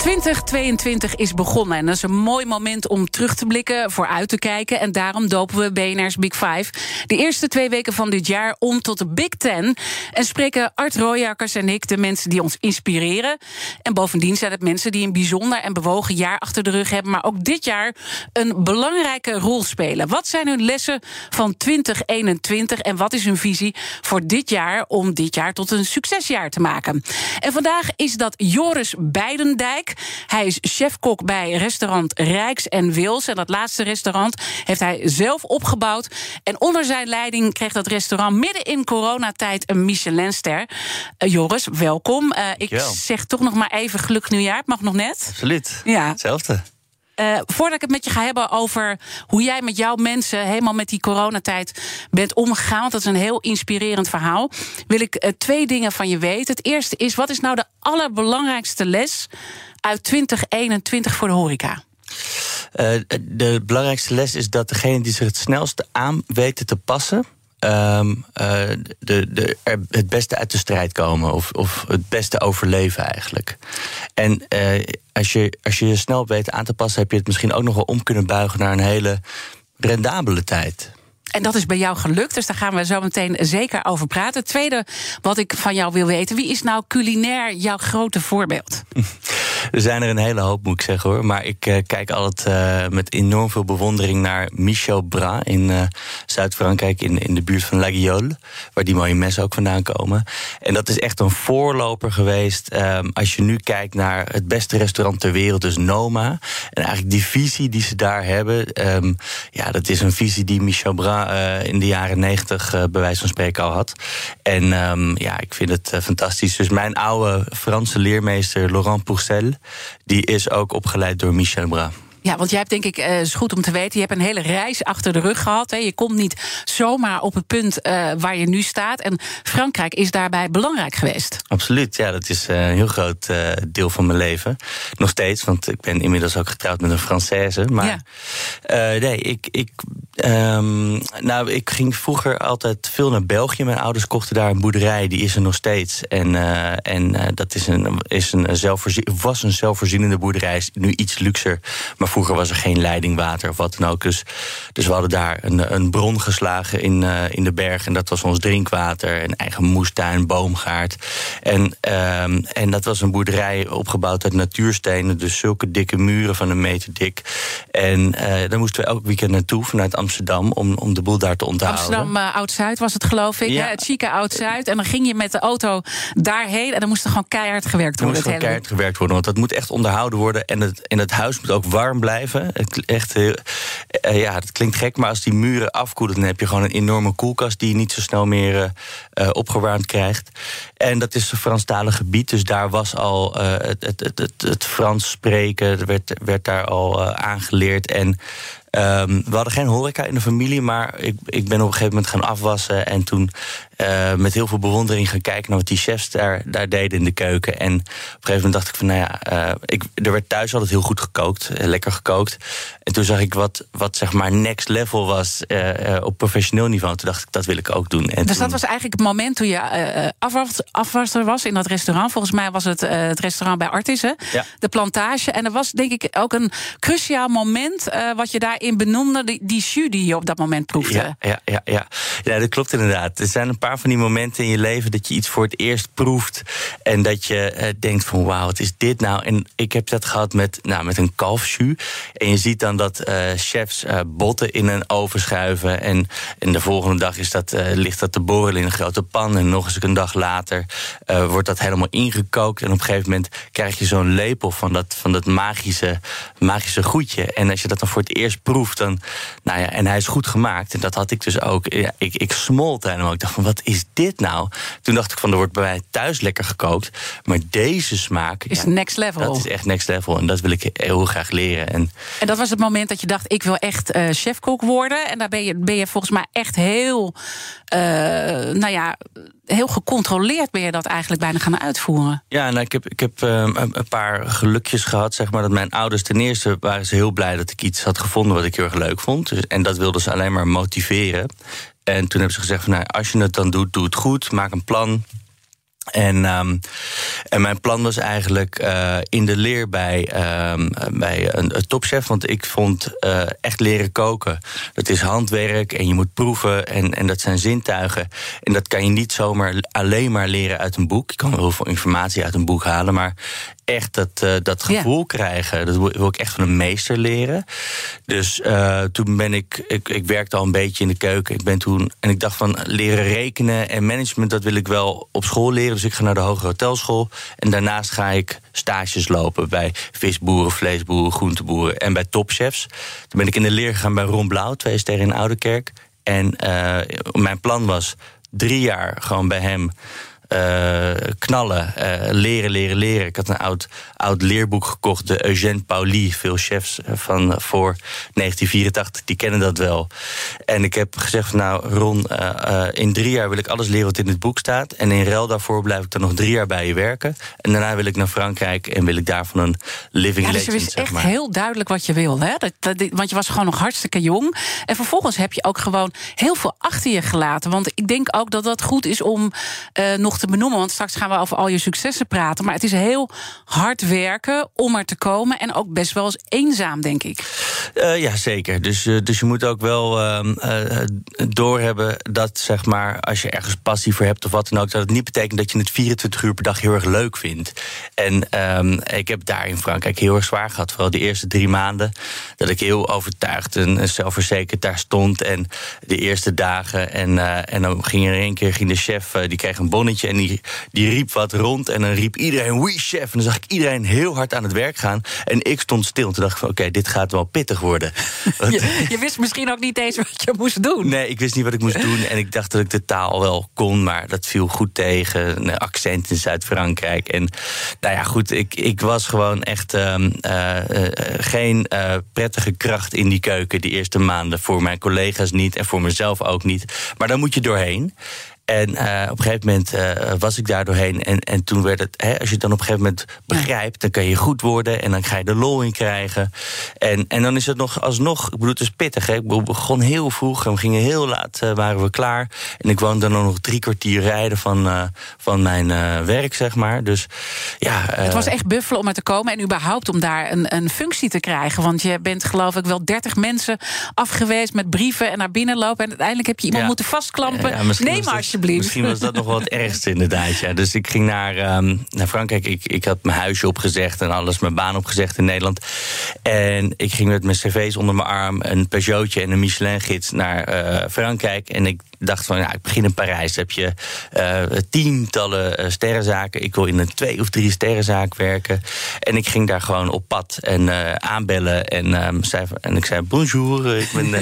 2022 is begonnen en dat is een mooi moment om terug te blikken, vooruit te kijken. En daarom dopen we BNR's Big Five de eerste twee weken van dit jaar om tot de Big Ten. En spreken Art Rooijakkers en ik de mensen die ons inspireren. En bovendien zijn het mensen die een bijzonder en bewogen jaar achter de rug hebben, maar ook dit jaar een belangrijke rol spelen. Wat zijn hun lessen van 2021 en wat is hun visie voor dit jaar om dit jaar tot een succesjaar te maken? En vandaag is dat Joris Beidendijk. Hij is chefkok bij restaurant Rijks en Wils. En dat laatste restaurant heeft hij zelf opgebouwd. En onder zijn leiding kreeg dat restaurant midden in coronatijd een Michelinster. Uh, Joris, welkom. Uh, ik zeg toch nog maar even gelukkig nieuwjaar. Het mag nog net. Absoluut. Ja. Hetzelfde. Uh, voordat ik het met je ga hebben over hoe jij met jouw mensen helemaal met die coronatijd bent omgegaan, want dat is een heel inspirerend verhaal, wil ik uh, twee dingen van je weten. Het eerste is, wat is nou de allerbelangrijkste les uit 2021 voor de horeca? Uh, de belangrijkste les is dat degene die zich het snelste aan weten te passen, um, uh, de, de, er het beste uit de strijd komen. Of, of het beste overleven eigenlijk. En uh, als, je, als je je snel weet aan te passen, heb je het misschien ook nog wel om kunnen buigen naar een hele rendabele tijd. En dat is bij jou gelukt, dus daar gaan we zo meteen zeker over praten. Het tweede wat ik van jou wil weten, wie is nou culinair jouw grote voorbeeld? Er zijn er een hele hoop, moet ik zeggen hoor. Maar ik uh, kijk altijd uh, met enorm veel bewondering naar Michel Bras in uh, Zuid-Frankrijk, in, in de buurt van La Guiole, waar die mooie messen ook vandaan komen. En dat is echt een voorloper geweest. Um, als je nu kijkt naar het beste restaurant ter wereld, dus Noma. En eigenlijk die visie die ze daar hebben, um, ja, dat is een visie die Michel Bras uh, in de jaren negentig bij wijze van spreken al had. En um, ja, ik vind het fantastisch. Dus mijn oude Franse leermeester Laurent Pourcel, die is ook opgeleid door Michel Bras. Ja, want jij hebt denk ik, uh, is goed om te weten, je hebt een hele reis achter de rug gehad. Hè. Je komt niet zomaar op het punt uh, waar je nu staat. En Frankrijk is daarbij belangrijk geweest. Absoluut, ja, dat is uh, een heel groot deel van mijn leven. Nog steeds, want ik ben inmiddels ook getrouwd met een Française. Maar ja. nee, ik, ik, um, nou, ik ging vroeger altijd veel naar België. Mijn ouders kochten daar een boerderij, die is er nog steeds. En, en dat is een, is een zelfvoorzien, was een zelfvoorzienende boerderij, is nu iets luxer. Maar vroeger was er geen leidingwater of wat dan ook. Dus, dus we hadden daar een, een bron geslagen in, uh, in de berg. En dat was ons drinkwater. Een eigen moestuin, boomgaard. En, uh, en dat was een boerderij opgebouwd uit natuurstenen. Dus zulke dikke muren van een meter dik. En uh, daar moesten we elk weekend naartoe vanuit Amsterdam. Om, om de boel daar te onthouden. Amsterdam uh, Oud-Zuid was het geloof ik. Ja. Hè? Het chique Oud-Zuid. En dan ging je met de auto daarheen. En dan moest er gewoon keihard gewerkt worden. Er moest gewoon keihard gewerkt worden. Want dat moet echt onderhouden worden. En het, en het huis moet ook warm blijven. Het, echt uh, ja, het klinkt gek, maar als die muren afkoelen... dan heb je gewoon een enorme koelkast... die je niet zo snel meer uh, opgewarmd krijgt. En dat is een Franstalig gebied, dus daar was al het, het, het, het, Frans spreken... werd, werd daar al aangeleerd en... Um, we hadden geen horeca in de familie, maar ik, ik ben op een gegeven moment gaan afwassen. En toen uh, met heel veel bewondering gaan kijken naar wat die chefs daar, daar deden in de keuken. En op een gegeven moment dacht ik van, nou ja, uh, ik, er werd thuis altijd heel goed gekookt, lekker gekookt. En toen zag ik wat, wat zeg maar next level was op professioneel niveau. Toen dacht ik, dat wil ik ook doen. En dus toen... dat was eigenlijk het moment toen je afwas, afwasser was in dat restaurant. Volgens mij was het het restaurant bij Artis, hè? Ja. de plantage. En er was denk ik ook een cruciaal moment wat je daarin benoemde, die, die jus die je op dat moment proefde. Ja, ja, ja, ja. ja dat klopt inderdaad. Er zijn een paar van die momenten in je leven dat je iets voor het eerst proeft. En dat je uh, denkt van wauw, wat is dit nou? En ik heb dat gehad met, nou, met een kalfsjus. En je ziet dan dat uh, chefs uh, botten in een oven schuiven. En, en de volgende dag is dat, ligt dat te borrelen in een grote pan. En nog eens een dag later wordt dat helemaal ingekookt. En op een gegeven moment krijg je zo'n lepel van dat, van dat magische, magische goedje. En als je dat dan voor het eerst proeft, dan. Nou ja, en hij is goed gemaakt. En dat had ik dus ook. Ja, ik, ik smolt helemaal. Ik dacht van wat wat is dit nou? Toen dacht ik van, er wordt bij mij thuis lekker gekookt. Maar deze smaak... Is next level. Dat is echt next level en dat wil ik heel graag leren. En, en dat was het moment dat je dacht, ik wil echt uh, chefkok worden. En daar ben je, ben je volgens mij echt heel... Uh, nou ja heel gecontroleerd ben je dat eigenlijk bijna gaan uitvoeren. Ja, nou, ik heb, ik heb um, een paar gelukjes gehad. Zeg maar, dat mijn ouders ten eerste waren ze heel blij dat ik iets had gevonden wat ik heel erg leuk vond. Dus, en dat wilden ze alleen maar motiveren. En toen hebben ze gezegd: van, nou, als je het dan doet, doe het goed. Maak een plan. En, um, en mijn plan was eigenlijk uh, in de leer bij, um, bij een, een, topchef. Want ik vond uh, echt leren koken. Dat is handwerk en je moet proeven. En, en dat zijn zintuigen. En dat kan je niet zomaar alleen maar leren uit een boek. Je kan heel veel informatie uit een boek halen. Maar echt dat, uh, dat gevoel ja. krijgen. Dat wil ik echt van een meester leren. Dus toen ben ik, ik, ik werkte al een beetje in de keuken. Ik ben toen, en ik dacht van leren rekenen en management, dat wil ik wel op school leren. Dus ik ga naar de hogere hotelschool. En daarnaast ga ik stages lopen bij visboeren, vleesboeren, groenteboeren en bij topchefs. Toen ben ik in de leer gegaan bij Ron Blauw, twee sterren in Ouderkerk. En uh, mijn plan was drie jaar gewoon bij hem uh, knallen, uh, leren, leren, leren. Ik had een oud, oud leerboek gekocht, de Eugène Pauli. Veel chefs van voor 1984, die kennen dat wel. En ik heb gezegd van nou, Ron, uh, in drie jaar wil ik alles leren wat in het boek staat. En in ruil daarvoor blijf ik dan nog drie jaar bij je werken. En daarna wil ik naar Frankrijk en wil ik daarvan een living ja, dus legend, je wist echt heel duidelijk wat je wil. Hè? Dat, dat, want je was gewoon nog hartstikke jong. En vervolgens heb je ook gewoon heel veel achter je gelaten. Want ik denk ook dat dat goed is om nog te benoemen. Want straks gaan we over al je successen praten. Maar het is heel hard werken om er te komen. En ook best wel eens eenzaam, denk ik. Uh, ja, zeker. Dus, uh, dus je moet ook wel uh, doorhebben dat, zeg maar, als je ergens passie voor hebt of wat dan ook, dat het niet betekent dat je het 24 uur per dag heel erg leuk vindt. En um, ik heb daar in Frankrijk heel erg zwaar gehad. Vooral de eerste drie maanden. Dat ik heel overtuigd en zelfverzekerd daar stond. En de eerste dagen. En, en dan ging er één keer ging de chef, die kreeg een bonnetje. En die, die riep wat rond. En dan riep iedereen, oui chef. En dan zag ik iedereen heel hard aan het werk gaan. En ik stond stil. En toen dacht ik van, oké, okay, dit gaat wel pittig worden. Je, je, wist misschien ook niet eens wat je moest doen. Nee, ik wist niet wat ik moest doen. En ik dacht dat ik de taal wel kon. Maar dat viel goed tegen. Een accent in Zuid-Frankrijk. En nou ja, goed, ik, ik was gewoon echt uh, uh, geen uh, prettige kracht in die keuken die eerste maanden. Voor mijn collega's niet en voor mezelf ook niet. Maar daar moet je doorheen. En uh, op een gegeven moment uh, was ik daar doorheen. En, en toen werd het, hè, als je het dan op een gegeven moment begrijpt, dan kan je goed worden en dan ga je de lol in krijgen. En, en dan is het nog alsnog, ik bedoel, het is pittig. Hè? Ik begon heel vroeg en we gingen heel laat, uh, waren we klaar. En ik woonde dan nog drie kwartier rijden van, van mijn werk, zeg maar. Dus ja. het was echt buffelen om er te komen en überhaupt om daar een, een functie te krijgen. Want je bent, geloof ik, wel dertig mensen afgewezen met brieven en naar binnen lopen. En uiteindelijk heb je iemand ja. moeten vastklampen. Ja, Neem maar alsjeblieft. Misschien was dat nog wel het ergste inderdaad. Ja. Dus ik ging naar, um, naar Frankrijk. Ik, ik had mijn huisje opgezegd en alles, mijn baan opgezegd in Nederland. En ik ging met mijn cv's onder mijn arm, een Peugeotje en een Michelin-gids naar uh, Frankrijk. En ik dacht van, ja, ik begin in Parijs. heb je uh, tientallen uh, sterrenzaken. Ik wil in een twee of drie sterrenzaak werken. En ik ging daar gewoon op pad en uh, aanbellen. En, um, zei, en ik zei, bonjour, ik ben,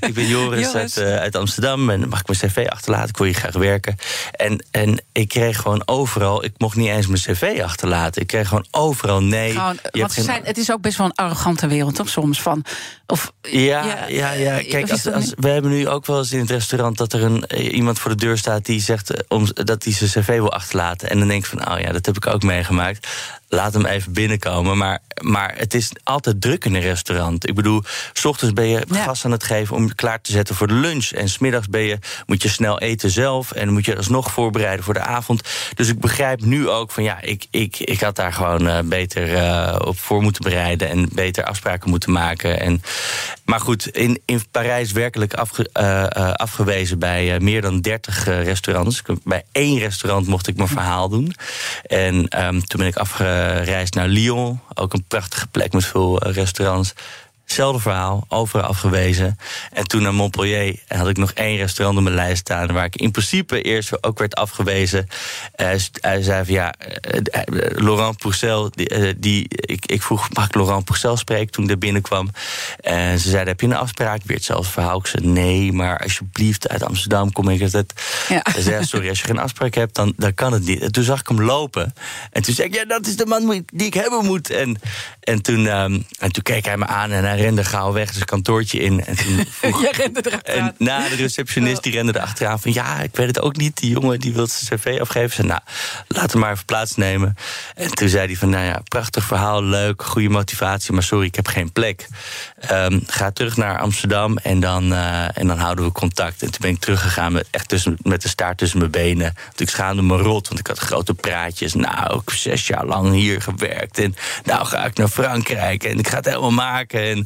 ik ben Joris, Joris. Uit, uit, Amsterdam. En mag ik mijn cv achterlaten? Ik wil hier graag werken. En, en ik kreeg gewoon overal, ik mocht niet eens mijn cv achterlaten. Ik kreeg gewoon overal nee. Gewoon, want geen... zijn, het is ook best wel een arrogante wereld, toch soms? Van, of, ja, ja, ja. ja. Kijk, als, als, we hebben nu ook wel eens in het restaurant dat er een, iemand voor de deur staat die zegt om, dat hij zijn cv wil achterlaten. En dan denk ik van, oh ja, dat heb ik ook meegemaakt laat hem even binnenkomen. Maar, maar het is altijd druk in een restaurant. Ik bedoel, s ochtends ben je ja. gas aan het geven om je klaar te zetten voor de lunch. En smiddags ben je, moet je snel eten zelf. En moet je alsnog voorbereiden voor de avond. Dus ik begrijp nu ook van ja, ik, ik, ik had daar gewoon uh, beter uh, op voor moeten bereiden. En beter afspraken moeten maken. En, maar goed, in, in Parijs werkelijk afge, uh, afgewezen bij meer dan 30 restaurants. Bij één restaurant mocht ik mijn verhaal doen. En um, toen ben ik afgewezen gereisd naar Lyon. Ook een prachtige plek met veel restaurants. Hetzelfde verhaal, overal afgewezen. En toen naar Montpellier had ik nog één restaurant op mijn lijst staan... waar ik in principe eerst ook werd afgewezen. Uh, hij zei van ja, uh, Laurent Pourcel... Die, die, ik, ik vroeg, mag ik Laurent Pourcel spreken toen ik er binnenkwam? En ze zeiden, heb je een afspraak? Weer hetzelfde verhaal. Ik zei, nee, maar alsjeblieft, uit Amsterdam kom ik. Het. Ja. Hij zei, sorry, als je geen afspraak hebt, dan, dan kan het niet. En toen zag ik hem lopen. En toen zei ik, ja, dat is de man die ik hebben moet. En, en, toen, um, en toen keek hij me aan en hij rende gauw weg zijn kantoortje in. En toen vroeg, Jij rende erachteraan. En na de receptionist die rende erachteraan van... ja, ik weet het ook niet, die jongen die wil zijn cv afgeven. Ze nou, laat hem maar even plaatsnemen. En toen zei hij van, nou ja, prachtig verhaal, leuk, goede motivatie... maar sorry, ik heb geen plek. Um, ga terug naar Amsterdam en dan, uh, en dan houden we contact. En toen ben ik teruggegaan met, echt tussen, met de staart tussen mijn benen. Want ik schaamde me rot, want ik had grote praatjes. Nou, ik heb zes jaar lang hier gewerkt. En nou ga ik naar Frankrijk en ik ga het helemaal maken. En,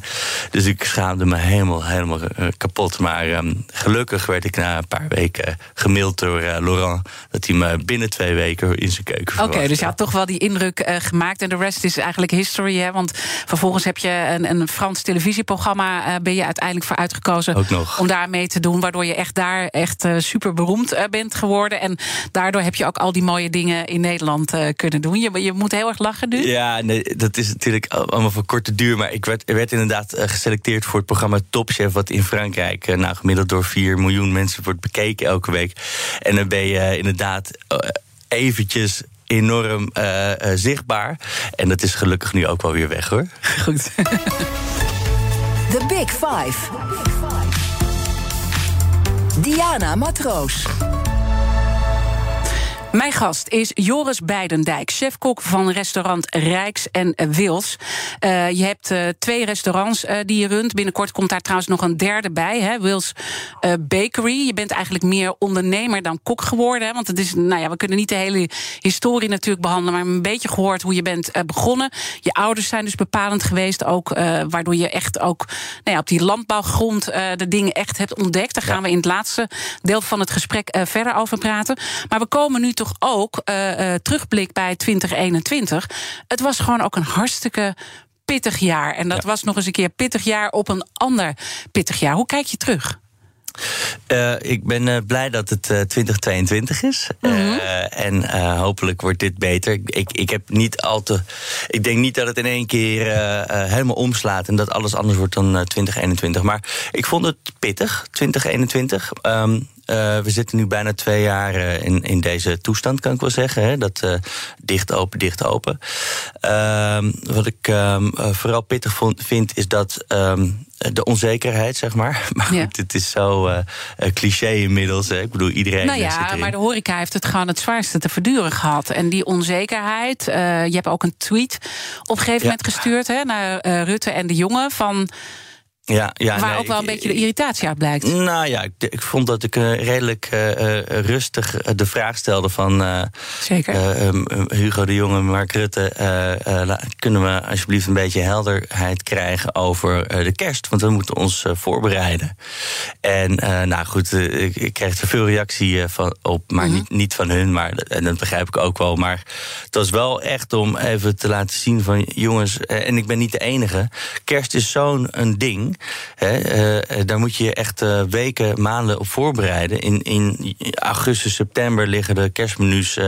dus ik schaamde me helemaal, helemaal uh, kapot. Maar um, gelukkig werd ik na een paar weken gemaild door uh, Laurent... dat hij me binnen twee weken in zijn keuken Oké, dus je had toch wel die indruk gemaakt. En de rest is eigenlijk history, hè? Want vervolgens heb je een, een Frans televisieprogramma... ben je uiteindelijk voor uitgekozen om daar mee te doen... waardoor je echt daar echt super beroemd bent geworden. En daardoor heb je ook al die mooie dingen in Nederland kunnen doen. Je, je moet heel erg lachen nu. Ja, nee, dat is natuurlijk allemaal van korte duur. Maar ik werd, werd inderdaad geselecteerd voor het programma Top Chef... wat in Frankrijk nou, gemiddeld door 4 miljoen mensen wordt bekeken elke week. En dan ben je inderdaad eventjes enorm uh, zichtbaar. En dat is gelukkig nu ook wel weer weg, hoor. Goed. The Big Five. Diana Matroos. Mijn gast is Joris Beidendijk, chefkok van restaurant Rijks en Wils. Uh, je hebt uh, twee restaurants uh, die je runt. Binnenkort komt daar trouwens nog een derde bij, hè? Wils Bakery. Je bent eigenlijk meer ondernemer dan kok geworden. Hè? Want het is, nou ja, we kunnen niet de hele historie natuurlijk behandelen, maar een beetje gehoord hoe je bent begonnen. Je ouders zijn dus bepalend geweest, ook waardoor je echt ook nou ja, op die landbouwgrond de dingen echt hebt ontdekt. Daar gaan we in het laatste deel van het gesprek verder over praten. Maar we komen nu toch ook uh, uh, terugblik bij 2021. Het was gewoon ook een hartstikke pittig jaar. En dat ja. was nog eens een keer pittig jaar op een ander pittig jaar. Hoe kijk je terug? Uh, ik ben uh, blij dat het uh, 2022 is. Mm -hmm. en hopelijk wordt dit beter. Ik, ik heb niet al te. Ik denk niet dat het in één keer helemaal omslaat en dat alles anders wordt dan 2021. Maar ik vond het pittig, 2021. Um, uh, we zitten nu bijna twee jaar uh, in, in deze toestand, kan ik wel zeggen. Hè? Dat uh, dicht, open, dicht, open. Ehm, wat ik um, vooral pittig vond, vind, is dat um, de onzekerheid, zeg maar. Maar ja. het is zo cliché inmiddels. Hè? Ik bedoel, iedereen. Nou ja, maar de horeca heeft het gewoon het zwaarste te verduren gehad. En die onzekerheid. je hebt ook een tweet op een gegeven moment gestuurd hè, naar Rutte en de jongen van. Ja, ja, Waar nee, ook wel een ik, beetje de irritatie uit blijkt. Nou ja, ik, ik vond dat ik uh, redelijk uh, rustig de vraag stelde van... Uh, Zeker. Um, Hugo de Jonge, Mark Rutte... kunnen we alsjeblieft een beetje helderheid krijgen over de kerst? Want we moeten ons voorbereiden. En nou goed, ik, ik, kreeg er veel reactie van op, maar mm -hmm. niet, niet van hun. Maar, en dat begrijp ik ook wel. Maar het was wel echt om even te laten zien van... jongens, en ik ben niet de enige. Kerst is zo'n een ding... He, uh, daar moet je je echt uh, weken, maanden op voorbereiden. In, in augustus, september liggen de kerstmenu's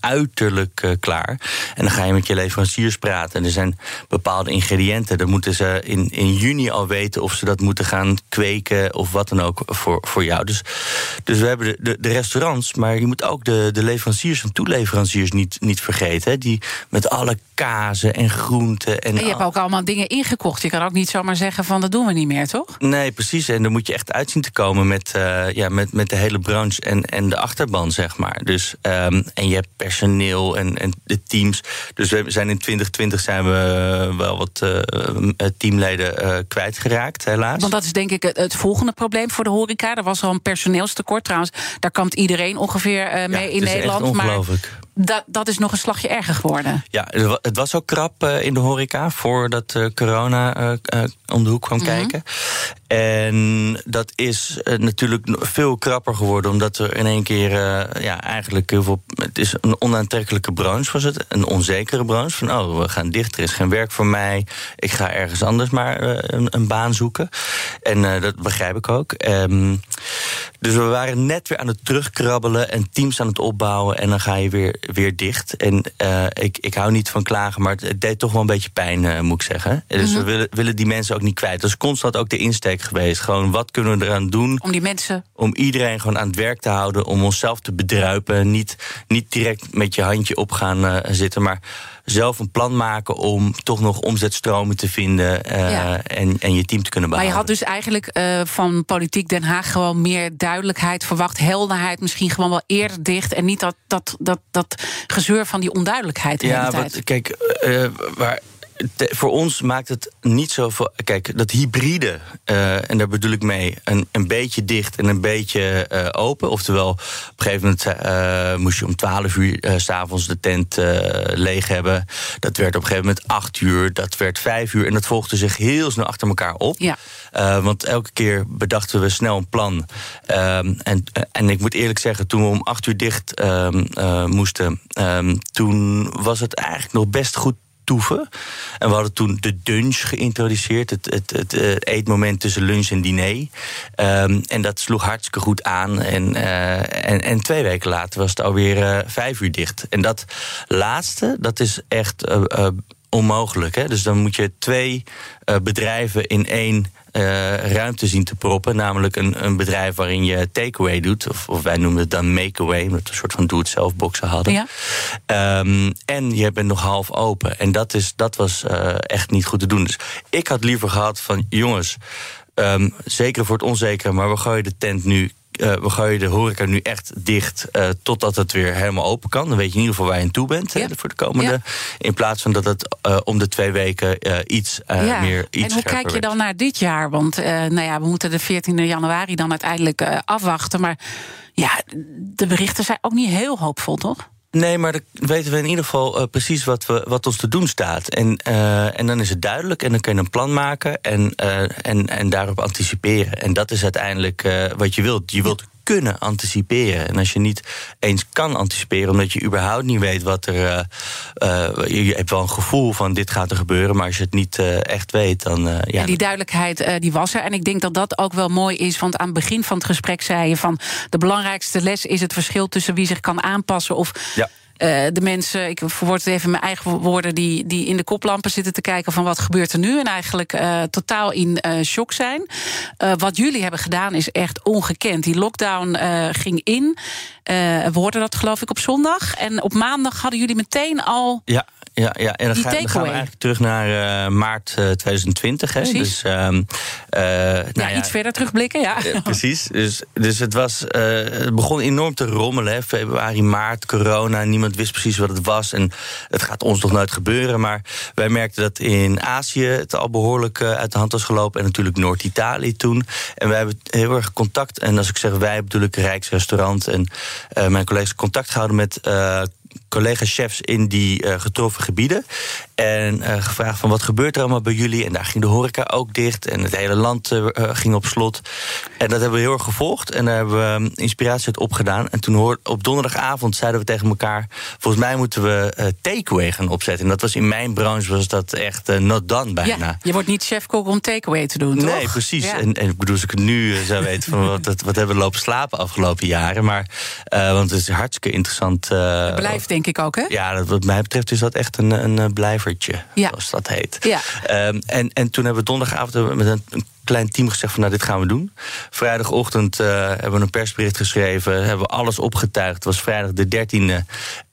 uiterlijk klaar. En dan ga je met je leveranciers praten. En er zijn bepaalde ingrediënten. Dan moeten ze in, in juni al weten of ze dat moeten gaan kweken of wat dan ook voor, voor jou. Dus, dus we hebben de, de, de restaurants, maar je moet ook de, de leveranciers en toeleveranciers niet, niet vergeten. Hè, die met alle kazen en groenten. En, en je hebt ook allemaal dingen ingekocht. Je kan ook niet zomaar zeggen van dat doen we niet meer, toch? Nee, precies. En dan moet je echt uitzien te komen met, uh, ja, met, met de hele branche en, en de achterban, zeg maar. Dus, um, en je hebt personeel en, en de teams. Dus we zijn in 2020 zijn we wel wat uh, teamleden uh, kwijtgeraakt, helaas. Want dat is denk ik het, het, volgende probleem voor de horeca. Er was al een personeelstekort trouwens. Daar kampt iedereen ongeveer mee ja, in Nederland. Echt ongelooflijk. Maar dat, dat is nog een slagje erger geworden. Ja, het was ook krap uh, in de horeca voordat uh, corona uh, om de hoek kwam mm -hmm. kijken. En dat is natuurlijk veel krapper geworden, omdat er in één keer ja, eigenlijk heel veel. Het is een onaantrekkelijke branche, was het. Een onzekere branche. Van oh, we gaan dicht, er is geen werk voor mij. Ik ga ergens anders maar een, een, baan zoeken. En dat begrijp ik ook. Um, dus we waren net weer aan het terugkrabbelen en teams aan het opbouwen. En dan ga je weer, weer dicht. En ik, ik hou niet van klagen, maar het, deed toch wel een beetje pijn, moet ik zeggen. Dus mm -hmm. we willen, willen die mensen ook niet kwijt. Dat is constant ook de insteek geweest. Gewoon wat kunnen we eraan doen? Om die mensen. Om iedereen gewoon aan het werk te houden. Om onszelf te bedruipen. Niet, niet direct met je handje op gaan uh, zitten. Maar zelf een plan maken om toch nog omzetstromen te vinden. Uh, ja. en, en je team te kunnen behouden. Maar je had dus eigenlijk uh, van Politiek Den Haag gewoon meer duidelijkheid verwacht. Helderheid misschien gewoon wel eerder dicht. En niet dat, dat, dat, dat gezeur van die onduidelijkheid. ja, wat, kijk, waar voor ons maakt het niet zo veel. Kijk, dat hybride, uh, en daar bedoel ik mee, een, een beetje dicht en een beetje uh, open. Oftewel, op een gegeven moment uh, moest je om 12 uur s s'avonds de tent leeg hebben. Dat werd op een gegeven moment 8 uur, dat werd 5 uur. En dat volgde zich heel snel achter elkaar op. Ja. want elke keer bedachten we snel een plan. Ehm, en, en ik moet eerlijk zeggen, toen we om 8 uur dicht ehm, moesten, um, toen was het eigenlijk nog best goed En we hadden toen de dunch geïntroduceerd. Het, het, het, het eetmoment tussen lunch en diner. Um, en dat sloeg hartstikke goed aan. En, uh, en, en, twee weken later was het alweer uh, vijf uur dicht. En dat laatste, dat is echt onmogelijk. Hè? Dus dan moet je twee bedrijven in één uh, ruimte zien te proppen. Namelijk een, een bedrijf waarin je takeaway doet. Of, of, wij noemen het dan makeaway, omdat we een soort van doe-het-zelf boxen hadden. Ja. Um, en je bent nog half open. En dat, is, dat was uh, echt niet goed te doen. Dus ik had liever gehad van jongens. Um, zeker voor het onzekere, maar we gooien de tent nu uh, we gooien de horeca nu echt dicht uh, totdat het weer helemaal open kan. Dan weet je in ieder geval waar je aan toe bent ja. hè, voor de komende. Ja. In plaats van dat het uh, om de twee weken iets ja. meer iets En hoe kijk je dan naar dit jaar? Want nou ja, we moeten de 14 januari dan uiteindelijk afwachten. Maar ja, de berichten zijn ook niet heel hoopvol, toch? Nee, maar dan weten we in ieder geval uh, precies wat, we, wat ons te doen staat. En, uh, en dan is het duidelijk en dan kun je een plan maken en, uh, en, en daarop anticiperen. En dat is uiteindelijk wat je wilt. Je wilt kunnen anticiperen. En als je niet eens kan anticiperen, omdat je überhaupt niet weet wat er. Uh, uh, je hebt wel een gevoel van dit gaat er gebeuren, maar als je het niet uh, echt weet, dan. ja. En die duidelijkheid die was er. En ik denk dat dat ook wel mooi is. Want aan het begin van het gesprek zei je van de belangrijkste les is het verschil tussen wie zich kan aanpassen of. Ja. Uh, de mensen, ik verwoord het even mijn eigen woorden, die, die in de koplampen zitten te kijken van wat gebeurt er nu. En eigenlijk uh, totaal in uh, shock zijn. wat jullie hebben gedaan is echt ongekend. Die lockdown ging in. We hoorden dat geloof ik op zondag. En op maandag hadden jullie meteen al. Ja ja, ja. en dan, ga, dan, gaan we eigenlijk terug naar uh, maart uh, 2020. Hè. Precies. Dus, um, uh, ja, nou ja, iets verder terugblikken, ja. precies. Dus, dus het, was, het begon enorm te rommelen. Hè. Februari, maart, corona. Niemand wist precies wat het was. En het gaat ons nog nooit gebeuren. Maar wij merkten dat in Azië het al behoorlijk uit de hand was gelopen. En natuurlijk Noord-Italië toen. En wij hebben heel erg contact. En als ik zeg wij, bedoel ik Rijksrestaurant. En mijn collega's contact gehouden met collega-chefs in die uh, getroffen gebieden. En uh, gevraagd van wat gebeurt er allemaal bij jullie? En daar ging de horeca ook dicht. En het hele land uh, ging op slot. En dat hebben we heel erg gevolgd. En daar hebben we um, inspiratie uit opgedaan. En toen hoor, op donderdagavond zeiden we tegen elkaar... volgens mij moeten we uh, takeaway gaan opzetten. En dat was in mijn branche was dat echt not done bijna. Ja, je wordt niet chef-kok om takeaway te doen, Nee, precies. Ja. En, en ik bedoel, als ik het nu zou weten... van wat, wat hebben we lopen slapen afgelopen jaren. Maar, want het is hartstikke interessant. Blijft denk ik ook, hè? Ja, dat, wat mij betreft is dat echt een, een blijvertje, ja. zoals dat heet. Ja. Um, en, en toen hebben we donderdagavond met een, een klein team gezegd van nou, dit gaan we doen. Vrijdagochtend uh, hebben we een persbericht geschreven, hebben we alles opgetuigd. Het was vrijdag de 13e,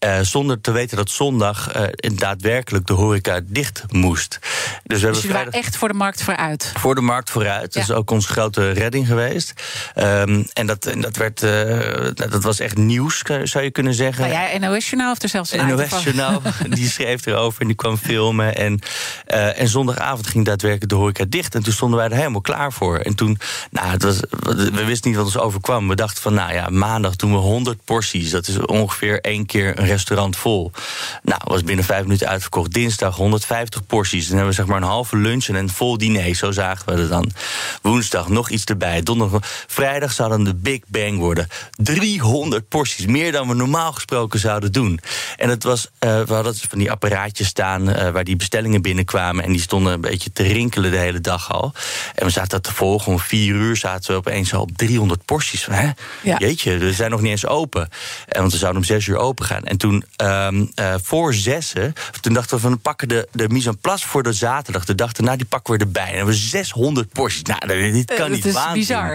uh, zonder te weten dat zondag uh, daadwerkelijk de horeca dicht moest. Dus, we dus hebben vrijdag... waren echt voor de markt vooruit? Voor de markt vooruit. Ja. Dat is ook onze grote redding geweest. Um, en dat, en dat, werd, dat was echt nieuws, zou je kunnen zeggen. Nou ja, NOS Journaal heeft er zelfs een NOS Journaal, die schreef erover en die kwam filmen. En, en zondagavond ging daadwerkelijk de horeca dicht. En toen stonden wij er helemaal klaar voor. En toen, nou, het was, we wisten niet wat ons overkwam. We dachten van, nou ja, maandag doen we 100 porties. Dat is ongeveer één keer een restaurant vol. Nou, was binnen vijf minuten uitverkocht. Dinsdag 150 porties. Dan hebben we zeg maar een halve lunch en een vol diner. Zo zagen we het dan. Woensdag nog iets erbij. Donderdag, vrijdag zou dan de Big Bang worden. 300 porties, meer dan we normaal gesproken zouden doen. En het was, uh, we hadden van die apparaatjes staan uh, waar die bestellingen binnenkwamen. En die stonden een beetje te rinkelen de hele dag al. En we zaten dat te volgen. Om vier uur zaten we opeens al op 300 porties. Hè? Ja. Jeetje, we zijn nog niet eens open. En want we zouden om zes uur open gaan. En toen uh, voor zessen, toen dachten we van pakken de, de mise en place voor de zaterdag. De dag daarna die pakken we erbij. En hebben we 600 porties. Nou, dit kan niet waar. bizar.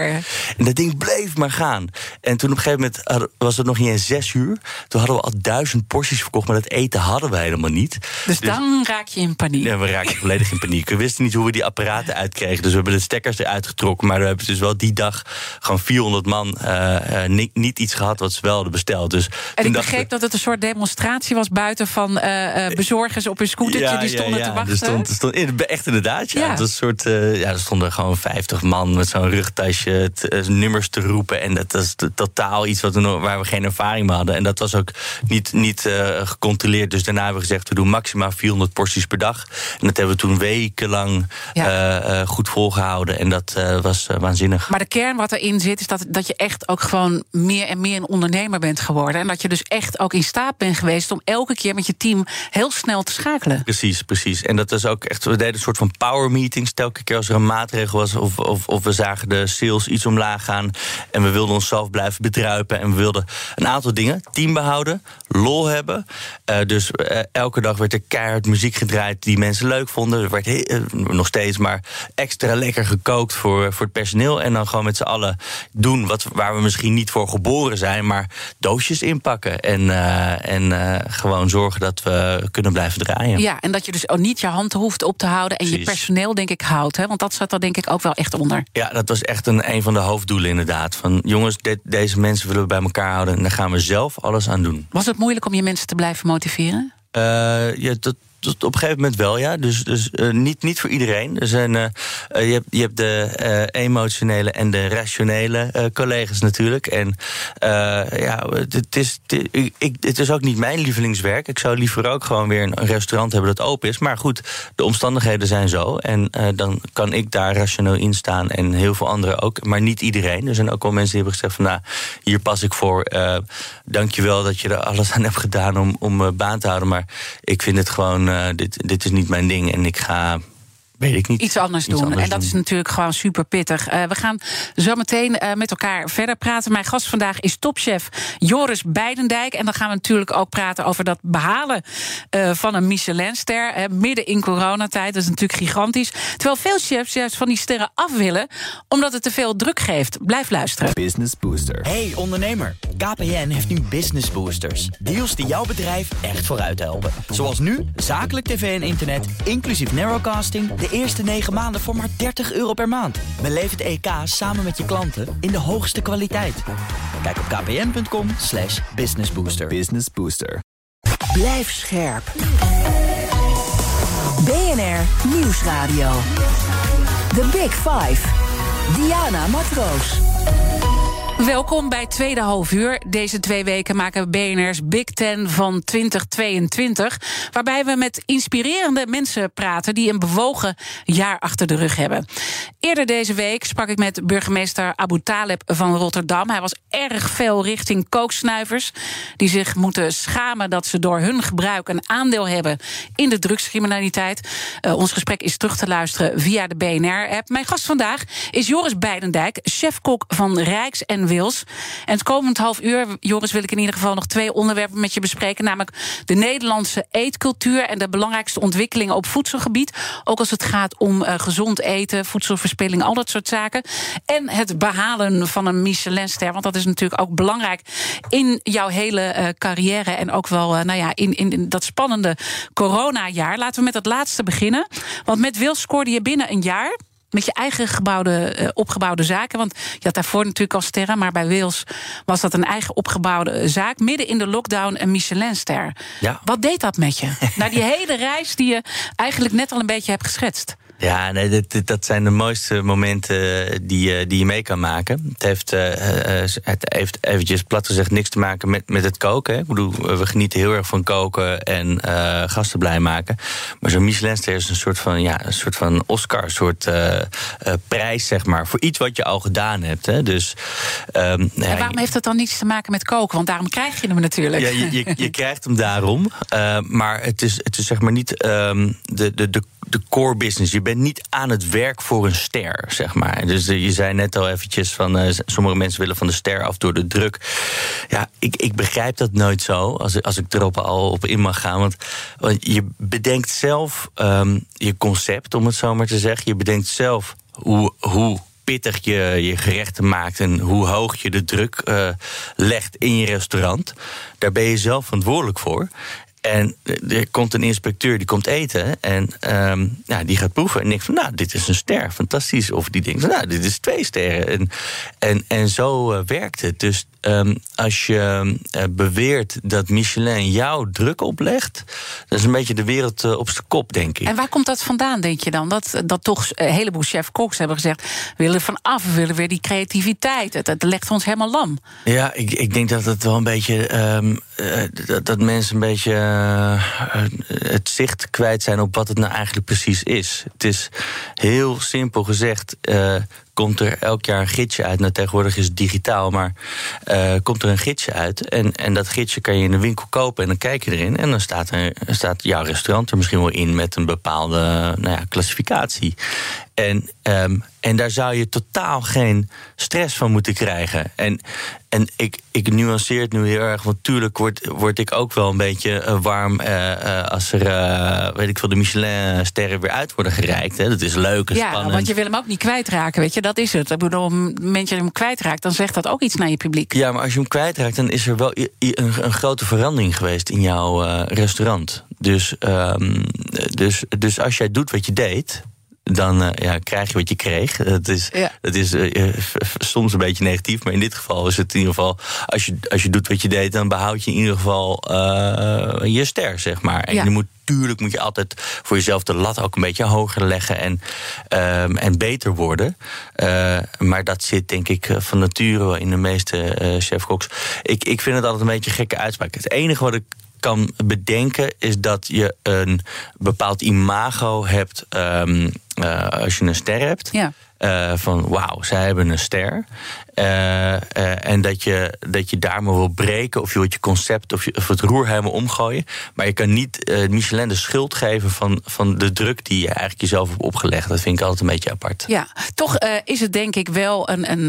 En dat ding bleef maar gaan. En toen op een gegeven moment was het nog niet eens zes uur. Toen hadden we al duizend porties verkocht, maar dat eten hadden we helemaal niet. Dus, dus dan raak je in paniek. Ja, we raakten volledig in paniek. We wisten niet hoe we die apparaten uitkregen. Dus we hebben stekkers eruit getrokken. Maar we hebben dus wel die dag gewoon 400 man uh, niet, niet, iets gehad wat ze wel hadden besteld. Dus en ik begreep dat het een soort demonstratie was buiten van uh, bezorgers op hun scootertje. die stonden te wachten. Stond, er stond, echt inderdaad, ja. Het was een soort, ja, er stonden gewoon 50 man met zo'n rugtasje nummers te roepen. En dat is totaal iets wat we, waar we geen ervaring mee hadden. En dat was ook niet, niet gecontroleerd. Dus daarna hebben we gezegd, we doen maximaal 400 porties per dag. En dat hebben we toen wekenlang ja. goed volgehouden. En dat was waanzinnig. Maar de kern wat erin zit, is dat, dat je echt ook gewoon meer en meer een ondernemer bent geworden. En dat je dus echt ook in staat bent geweest om elke keer met je team heel snel te schakelen. Precies, precies. En dat is ook echt, we deden een soort van power meetings. Telke keer als er een maatregel was, of, of, of we zagen de sales iets omlaag gaan. En we wilden onszelf blijven bedruipen. En we wilden een aantal dingen: team behouden, lol hebben. Uh, dus elke dag werd er keihard muziek gedraaid die mensen leuk vonden. Er werd nog steeds maar extra lekker gekookt voor, voor het personeel. En dan gewoon met z'n allen doen wat, waar we misschien niet voor geboren zijn, maar doosjes inpakken. En, en gewoon zorgen dat we kunnen blijven draaien. Ja, en dat je dus ook niet je hand hoeft op te houden. En Precies. je personeel, denk ik, houdt. Hè? Want dat zat er denk ik ook wel echt onder. Ja, dat was echt een, een van de hoofddoelen inderdaad. Van jongens, dit, deze mensen willen we bij elkaar houden. En daar gaan we zelf alles aan doen. Was het moeilijk om je mensen te blijven motiveren? Uh, ja, dat, op een gegeven moment wel, ja. Dus, dus uh, niet, niet voor iedereen. Er zijn, uh, je, hebt, je hebt de emotionele en de rationele collega's natuurlijk. En ja, het is, het is ook niet mijn lievelingswerk. Ik zou liever ook gewoon weer een restaurant hebben dat open is. Maar goed, de omstandigheden zijn zo. En dan kan ik daar rationeel in staan. En heel veel anderen ook. Maar niet iedereen. Er zijn ook wel mensen die hebben gezegd van... nou, hier pas ik voor. Dank je wel dat je er alles aan hebt gedaan om, om baan te houden. Maar ik vind het gewoon dit, dit is niet mijn ding en ik ga Weet ik niet. Iets anders doen. en dat is natuurlijk gewoon super pittig. Uh, we gaan zo meteen uh, met elkaar verder praten. Mijn gast vandaag is topchef Joris Beidendijk. En dan gaan we natuurlijk ook praten over dat behalen uh, van een Michelinster. midden in coronatijd. Dat is natuurlijk gigantisch. Terwijl veel chefs juist van die sterren af willen. Omdat het te veel druk geeft. Blijf luisteren. Business Booster. Hey ondernemer. KPN heeft nu Business Boosters. Deals die jouw bedrijf echt vooruit helpen. Zoals nu, zakelijk tv en internet, inclusief narrowcasting... de eerste 9 maanden voor maar 30 euro per maand. Beleef het EK samen met je klanten in de hoogste kwaliteit. Kijk op kpn.com slash businessbooster. Business Booster. Blijf scherp. BNR Nieuwsradio. The Big Five. Diana Matroos. Welkom bij Tweede Half Uur. Deze twee weken maken BNR's Big Ten van 2022. Waarbij we met inspirerende mensen praten die een bewogen jaar achter de rug hebben. Eerder deze week sprak ik met burgemeester Abu Taleb van Rotterdam. Hij was erg veel richting kooksnuivers. Die zich moeten schamen dat ze door hun gebruik een aandeel hebben in de drugscriminaliteit. Uh, ons gesprek is terug te luisteren via de BNR-app. Mijn gast vandaag is Joris Beidendijk, chefkok van Rijks en Wils. En het komend half uur, Joris, wil ik in ieder geval nog twee onderwerpen met je bespreken. Namelijk de Nederlandse eetcultuur en de belangrijkste ontwikkelingen op voedselgebied. Ook als het gaat om uh, gezond eten, voedselverspilling, al dat soort zaken. En het behalen van een Michelinster. Want dat is natuurlijk ook belangrijk in jouw hele uh, carrière. En ook wel uh, nou ja, in, in, in dat spannende coronajaar. Laten we met het laatste beginnen. Want met Wils scoorde je binnen een jaar met je eigen gebouwde, uh, opgebouwde zaken. Want je had daarvoor natuurlijk al sterren, maar bij Wils was dat een eigen opgebouwde zaak. Midden in de lockdown een Michelinster. Ja. Wat deed dat met je? Na die hele reis die je eigenlijk net al een beetje hebt geschetst. Ja, nee, dat, dat zijn de mooiste momenten die, die je mee kan maken. Het heeft, het heeft eventjes plat gezegd niks te maken met, met het koken. Hè. Ik bedoel, we genieten heel erg van koken en gasten blij maken. Maar zo'n Michelinster is een soort van, ja, een soort van Oscar, soort prijs, zeg maar, voor iets wat je al gedaan hebt. Hè. Dus, um, en waarom heeft dat dan niets te maken met koken? Want daarom krijg je hem natuurlijk. Ja, je, je, je krijgt hem daarom. Maar het is, het is zeg maar niet um, de, de, de de core business. Je bent niet aan het werk voor een ster, zeg maar. Dus je zei net al eventjes van... Uh, sommige mensen willen van de ster af door de druk. Ja, ik, ik begrijp dat nooit zo, als, als ik erop al op in mag gaan. Want, want je bedenkt zelf um, je concept, om het zo maar te zeggen. Je bedenkt zelf hoe... hoe pittig je je gerechten maakt en hoe hoog je de druk uh, legt in je restaurant. Daar ben je zelf verantwoordelijk voor. En er komt een inspecteur die komt eten en um, ja, die gaat proeven en denkt van, nou, dit is een ster, fantastisch. Of die denkt van, nou, dit is twee sterren. En, en, en zo uh, werkt het. Dus um, als je uh, beweert dat Michelin jou druk oplegt, dat is een beetje de wereld uh, op zijn kop, denk ik. En waar komt dat vandaan, denk je dan? Dat, dat toch een heleboel chef-koks hebben gezegd, we willen van af, we willen weer die creativiteit. Het, het legt ons helemaal lam. Ja, ik, ik denk dat het wel een beetje, um, dat, dat mensen een beetje uh, het zicht kwijt zijn op wat het nou eigenlijk precies is. Het is heel simpel gezegd. Uh, komt er elk jaar een gidsje uit. Nou, tegenwoordig is het digitaal, maar uh, komt er een gidsje uit. En, en dat gidsje kan je in de winkel kopen en dan kijk je erin. En dan staat, er, staat jouw restaurant er misschien wel in met een bepaalde nou ja, klassificatie. En, um, en daar zou je totaal geen stress van moeten krijgen. En, en ik, ik nuanceer het nu heel erg, want tuurlijk word, word ik ook wel een beetje uh, warm uh, uh, als er, weet ik veel, de Michelin-sterren weer uit worden gereikt. Hè. Dat is leuk en ja, spannend. want je wil hem ook niet kwijtraken, weet je, dat is het. Ik bedoel, op het moment je hem kwijtraakt, dan zegt dat ook iets naar je publiek. Ja, maar als je hem kwijtraakt, dan is er wel een, een grote verandering geweest in jouw restaurant. Dus, um, dus, dus als jij doet wat je deed, dan uh, ja, krijg je wat je kreeg. Dat is, ja. dat is uh, soms een beetje negatief, maar in dit geval is het in ieder geval... als je, als je doet wat je deed, dan behoud je in ieder geval uh, je ster, zeg maar. En ja. je moet, tuurlijk moet je altijd voor jezelf de lat ook een beetje hoger leggen... en, um, en beter worden. maar dat zit denk ik van nature wel in de meeste chefkoks. Ik, ik vind het altijd een beetje een gekke uitspraak. Het enige wat ik kan bedenken, is dat je een bepaald imago hebt um, uh, als je een ster hebt. Ja. Uh, van wauw, zij hebben een ster. Uh, uh, en dat je, dat je daar maar wil breken, of je wilt je concept of, je, het roer helemaal omgooien. Maar je kan niet Michelin de schuld geven van, van de druk die je eigenlijk jezelf hebt opgelegd. Dat vind ik altijd een beetje apart. Ja, toch is het denk ik wel een, een,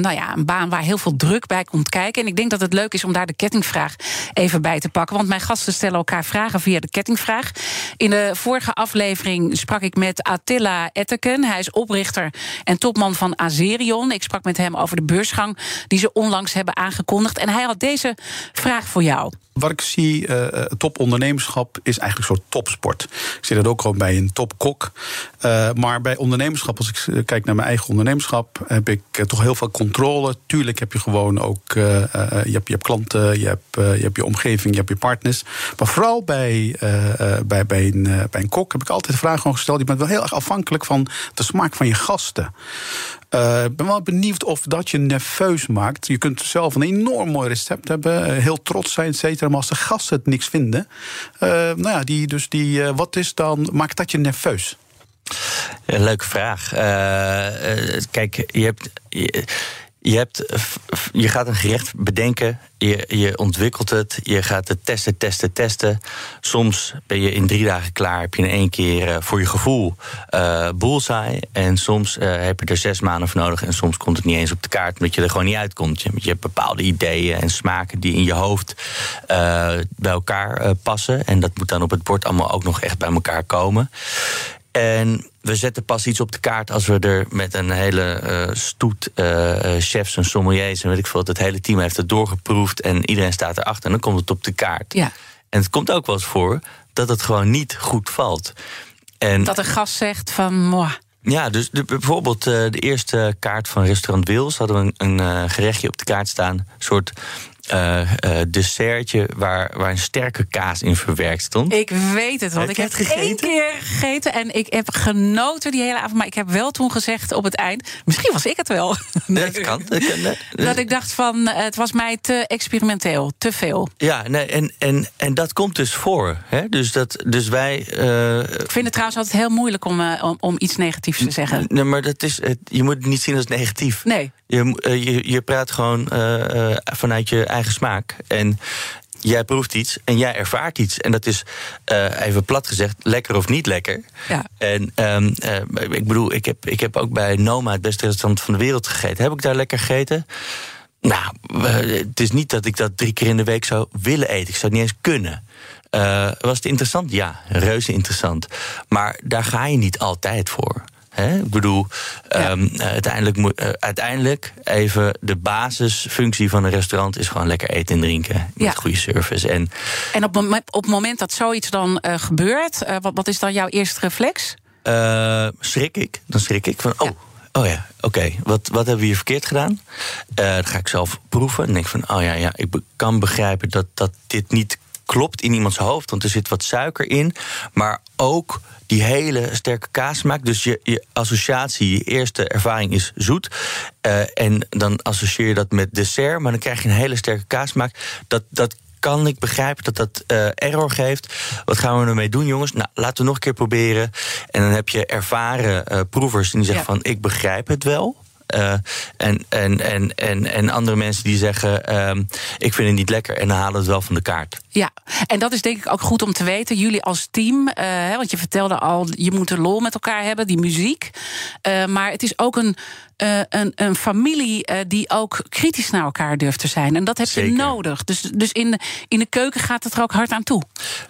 nou ja, een baan waar heel veel druk bij komt kijken. En ik denk dat het leuk is om daar de kettingvraag even bij te pakken. Want mijn gasten stellen elkaar vragen via de kettingvraag. In de vorige aflevering sprak ik met Attila Etteken. Hij is oprichter en topman van Azerion. Ik sprak met hem over de beursgang die ze onlangs hebben aangekondigd. En hij had deze vraag voor jou. Wat ik zie, uh, topondernemerschap is eigenlijk een soort topsport. Ik zie dat ook gewoon bij een topkok. Uh, maar bij ondernemerschap, als ik kijk naar mijn eigen ondernemerschap, heb ik toch heel veel controle. Tuurlijk heb je gewoon ook, je, hebt, je hebt klanten, je hebt, je hebt je omgeving, je hebt je partners. Maar vooral bij, bij, bij, een, bij een kok heb ik altijd de vraag gewoon gesteld. Je bent wel heel erg afhankelijk van de smaak van je gasten. Ik ben wel benieuwd of dat je nerveus maakt. Je kunt zelf een enorm mooi recept hebben, heel trots zijn, et cetera. Maar als de gasten het niks vinden, uh, nou ja, die, dus die, uh, wat is dan, maakt dat je nerveus? Leuke vraag. kijk, je hebt. Je, hebt, je gaat een gerecht bedenken, je, je ontwikkelt het, je gaat het testen, testen, testen. Soms ben je in drie dagen klaar, heb je in één keer uh, voor je gevoel uh, bullseye. En soms uh, heb je er zes maanden voor nodig en soms komt het niet eens op de kaart, omdat je er gewoon niet uitkomt. Je, je hebt bepaalde ideeën en smaken die in je hoofd bij elkaar passen. En dat moet dan op het bord allemaal ook nog echt bij elkaar komen. En we zetten pas iets op de kaart als we er met een hele uh, stoet uh, chefs en sommeliers en weet ik veel, het hele team heeft het doorgeproefd en iedereen staat erachter en dan komt het op de kaart. Ja. En het komt ook wel eens voor dat het gewoon niet goed valt. En dat een gast zegt van, moi. Ja, dus de, bijvoorbeeld de eerste kaart van restaurant Wils hadden we een, een gerechtje op de kaart staan. Een soort uh, dessertje waar, waar een sterke kaas in verwerkt stond. Ik weet het, want ik heb het één keer gegeten en ik heb genoten die hele avond. Maar ik heb wel toen gezegd op het eind, misschien was ik het wel. Nee, dat kan. Dat, kan, dat ik dacht van, het was mij te experimenteel, te veel. Ja, nee, en, en, en dat komt dus voor. Hè? Dus, dat, dus wij... ik vind het trouwens altijd heel moeilijk om, om, om iets negatiefs te zeggen. Nee, maar dat is, je moet het niet zien als negatief. Nee. Je, je, je praat gewoon vanuit je eigen smaak. En jij proeft iets en jij ervaart iets. En dat is, uh, even plat gezegd, lekker of niet lekker. Ja. En um, uh, ik bedoel, ik heb, ik heb ook bij Noma, het beste restaurant van de wereld, gegeten. Heb ik daar lekker gegeten? Nou, het is niet dat ik dat drie keer in de week zou willen eten. Ik zou het niet eens kunnen. Uh, was het interessant? Ja, reuze interessant. Maar daar ga je niet altijd voor. Ik bedoel, um, uiteindelijk, uh, uiteindelijk even de basisfunctie van een restaurant is gewoon lekker eten en drinken. Met goede service. En, en op, op het moment dat zoiets dan uh, gebeurt, wat, wat is dan jouw eerste reflex? schrik ik. Dan schrik ik van, oh. Oh ja, oké. Wat, wat hebben we hier verkeerd gedaan? dat ga ik zelf proeven. En denk van, oh ja, ja ik kan begrijpen dat, dat dit niet klopt in iemands hoofd. Want er zit wat suiker in. Maar ook die hele sterke kaasmaak. Dus je, je associatie, je eerste ervaring is zoet. Uh, en dan associeer je dat met dessert. Maar dan krijg je een hele sterke kaasmaak. Dat, dat kan ik begrijpen dat dat uh, error geeft. Wat gaan we ermee doen, jongens? Nou, laten we nog een keer proberen. En dan heb je ervaren uh, proevers die zeggen van... ik begrijp het wel. Uh, en, en, en, en, en andere mensen die zeggen: uh, Ik vind het niet lekker en dan halen het wel van de kaart. Ja, en dat is denk ik ook goed om te weten. Jullie als team, uh, want je vertelde al, je moet een lol met elkaar hebben, die muziek. maar het is ook een, een, een, familie die ook kritisch naar elkaar durft te zijn. En dat heb Zeker. je nodig. Dus, dus in, de, in de keuken gaat het er ook hard aan toe.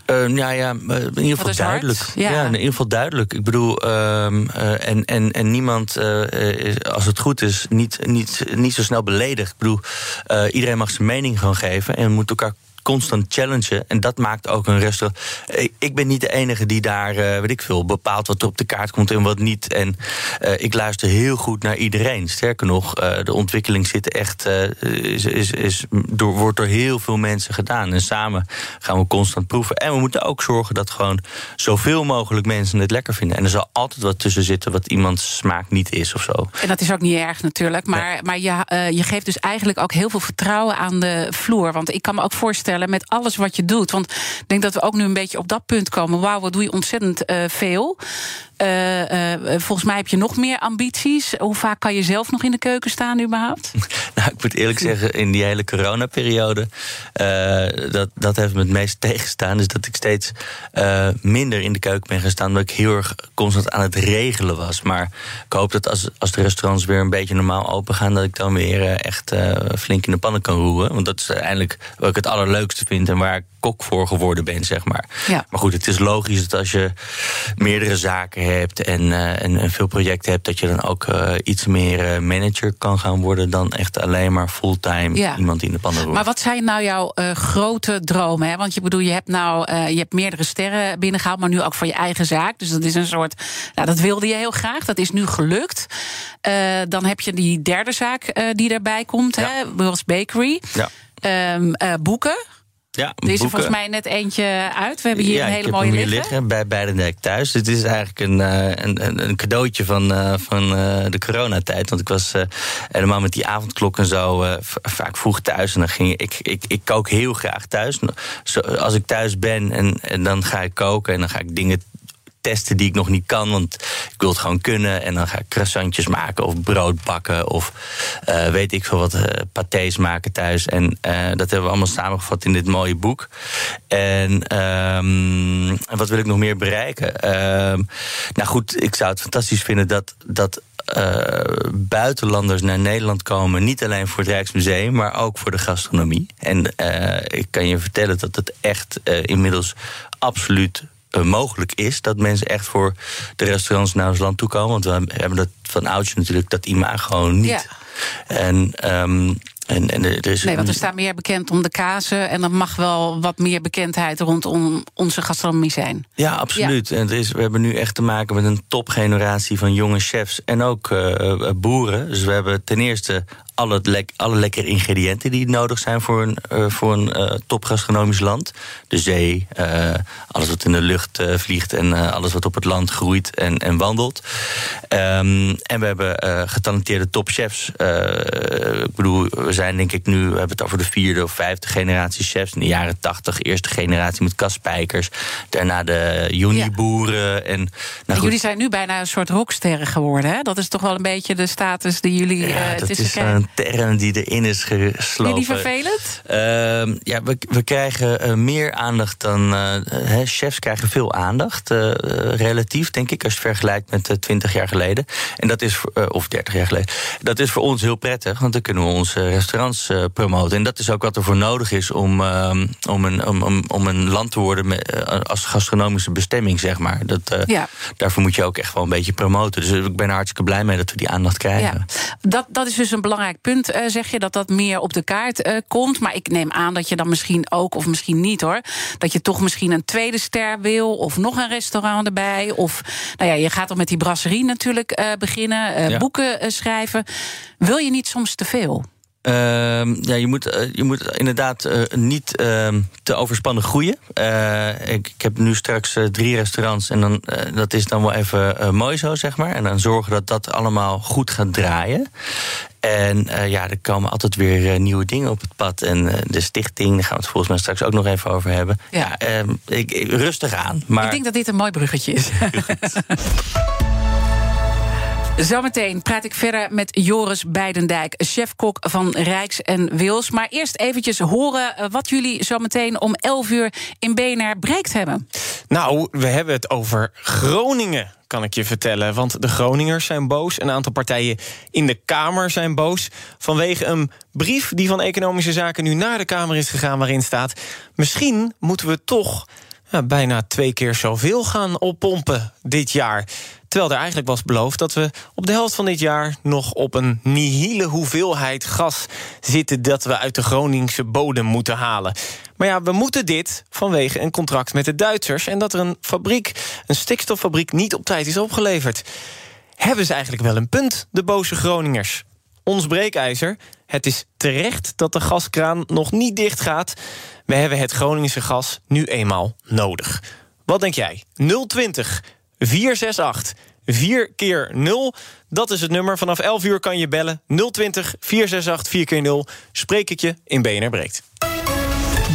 ja, ja, in ieder geval duidelijk. Ja. ja. in ieder geval duidelijk. Ik bedoel, ehm, en, en, en niemand, als het goed is, niet, niet, niet zo snel beledigd. Ik bedoel, iedereen mag zijn mening gewoon geven en moet elkaar constant challengen. En dat maakt ook een restaurant. Ik ben niet de enige die daar, uh, weet ik veel, bepaalt wat er op de kaart komt en wat niet. En uh, ik luister heel goed naar iedereen. Sterker nog, uh, de ontwikkeling zit echt, is, is, is, door, wordt door heel veel mensen gedaan. En samen gaan we constant proeven. En we moeten ook zorgen dat gewoon zoveel mogelijk mensen het lekker vinden. En er zal altijd wat tussen zitten wat iemands smaak niet is of zo. En dat is ook niet erg natuurlijk. Maar, nee. maar je, je geeft dus eigenlijk ook heel veel vertrouwen aan de vloer. Want ik kan me ook voorstellen met alles wat je doet. Want ik denk dat we ook nu een beetje op dat punt komen. Wauw, wat doe je ontzettend uh, veel. Uh, uh, volgens mij heb je nog meer ambities. Hoe vaak kan je zelf nog in de keuken staan überhaupt? nou, ik moet eerlijk zeggen, in die hele coronaperiode... dat, dat heeft me het meest tegenstaan. Dus dat ik steeds minder in de keuken ben gaan staan... omdat ik heel erg constant aan het regelen was. Maar ik hoop dat als, als de restaurants weer een beetje normaal open gaan... dat ik dan weer echt flink in de pannen kan roeren. Want dat is uiteindelijk wat ik het allerleukste vind... en waar ik kok voor geworden ben, zeg maar. Ja. Maar goed, het is logisch dat als je meerdere zaken hebt en, uh, en, en, veel projecten hebt, dat je dan ook uh, iets meer uh, manager kan gaan worden dan echt alleen maar fulltime ja. iemand in de pannen roept. Maar wat zijn nou jouw grote dromen? Hè? Want je bedoel, je hebt nou je hebt meerdere sterren binnengehaald, maar nu ook voor je eigen zaak. Dus dat is een soort, nou, dat wilde je heel graag. Dat is nu gelukt. dan heb je die derde zaak die erbij komt, ja. hè? Will's Bakery. Ja. Um, boeken. Ja, er is er volgens mij net eentje uit. We hebben hier ja, een hele ik mooie liggen. hier liggen. Bij Beidendijk thuis. Dit is eigenlijk een, een, een, een cadeautje van, uh, van uh, de coronatijd. Want ik was helemaal met die avondklok en zo vaak vroeg thuis. En dan ging ik, ik, ik kook heel graag thuis. Als ik thuis ben en, en dan ga ik koken en dan ga ik dingen testen die ik nog niet kan. Want ik wil het gewoon kunnen. En dan ga ik croissantjes maken of brood bakken. Of uh, weet ik veel wat, uh, pâtés maken thuis. En uh, dat hebben we allemaal samengevat in dit mooie boek. En um, wat wil ik nog meer bereiken? Uh, nou goed, ik zou het fantastisch vinden dat... dat buitenlanders naar Nederland komen. Niet alleen voor het Rijksmuseum, maar ook voor de gastronomie. En ik kan je vertellen dat het echt inmiddels absoluut uh, mogelijk is. Dat mensen echt voor de restaurants naar ons land toe komen. Want we hebben dat van oudje natuurlijk, dat imago niet. Ja. En um, En, en er is nee, want er staat meer bekend om de kazen. En er mag wel wat meer bekendheid rondom onze gastronomie zijn. Ja, absoluut. En het is, we hebben nu echt te maken met een topgeneratie van jonge chefs en ook uh, boeren. Dus we hebben ten eerste alle, lek, alle lekkere ingrediënten die nodig zijn voor een, uh, voor een uh, topgastronomisch land. De zee, uh, alles wat in de lucht vliegt en alles wat op het land groeit en, en wandelt. Um, en we hebben getalenteerde topchefs. ik bedoel, we zijn denk ik nu, we hebben het over de vierde of vijfde generatie chefs. In de jaren tachtig, eerste generatie met kaspijkers. Daarna de juniboeren. Ja. En, nou jullie zijn nu bijna een soort rocksterren geworden. Hè? Dat is toch wel een beetje de status die jullie ja, het is term die erin is geslopen. Vind je vervelend? Uh, ja, we, we krijgen uh, meer aandacht dan. Uh, chefs krijgen veel aandacht. Uh, relatief, denk ik, als je het vergelijkt met 20 jaar geleden. En dat is, of 30 jaar geleden. Dat is voor ons heel prettig, want dan kunnen we onze restaurants promoten. En dat is ook wat er voor nodig is om, ehm, om, een, om, om een land te worden met, als gastronomische bestemming, zeg maar. Dat, ja. Daarvoor moet je ook echt wel een beetje promoten. Dus ik ben er hartstikke blij mee dat we die aandacht krijgen. Ja. Dat, dat is dus een belangrijk punt, uh, zeg je, dat dat meer op de kaart uh, komt. Maar ik neem aan dat je dan misschien ook, of misschien niet hoor, dat je toch misschien een tweede ster wil, of nog een restaurant erbij. Of nou ja, je gaat dan met die brasserie natuurlijk uh, beginnen, ja. boeken schrijven. Wil je niet soms te veel? Uh, ja, je moet, uh, je moet inderdaad uh, niet uh, te overspannen groeien. Ik, ik, heb nu straks drie restaurants en dan, dat is dan wel even mooi zo, zeg maar. En dan zorgen dat dat allemaal goed gaat draaien. En ja, er komen altijd weer nieuwe dingen op het pad. En de stichting, daar gaan we het volgens mij straks ook nog even over hebben. Ja, ja ehm, ik, ik, rustig aan. Maar... Ik denk dat dit een mooi bruggetje is. Zometeen praat ik verder met Joris Beidendijk, chefkok van Rijks en Wils. Maar eerst eventjes horen eh, wat jullie zometeen om 11 uur in BNR bereikt hebben. Nou, we hebben het over Groningen kan ik je vertellen. Want de Groningers zijn boos. Een aantal partijen in de Kamer zijn boos. Vanwege een brief die van Economische Zaken nu naar de Kamer is gegaan. waarin staat: Misschien moeten we toch bijna twee keer zoveel gaan oppompen dit jaar. Terwijl er eigenlijk was beloofd dat we op de helft van dit jaar nog op een nihile hoeveelheid gas zitten dat we uit de Groningse bodem moeten halen. Maar ja, we moeten dit vanwege een contract met de Duitsers en dat er een fabriek, een stikstoffabriek, niet op tijd is opgeleverd. Hebben ze eigenlijk wel een punt, de boze Groningers? Ons breekijzer. Het is terecht dat de gaskraan nog niet dicht gaat. We hebben het Groningse gas nu eenmaal nodig. Wat denk jij? 020 468 4 keer 0. Dat is het nummer. Vanaf 11 uur kan je bellen. 020 468 4 keer 0. Spreek ik je in BNR Breekt.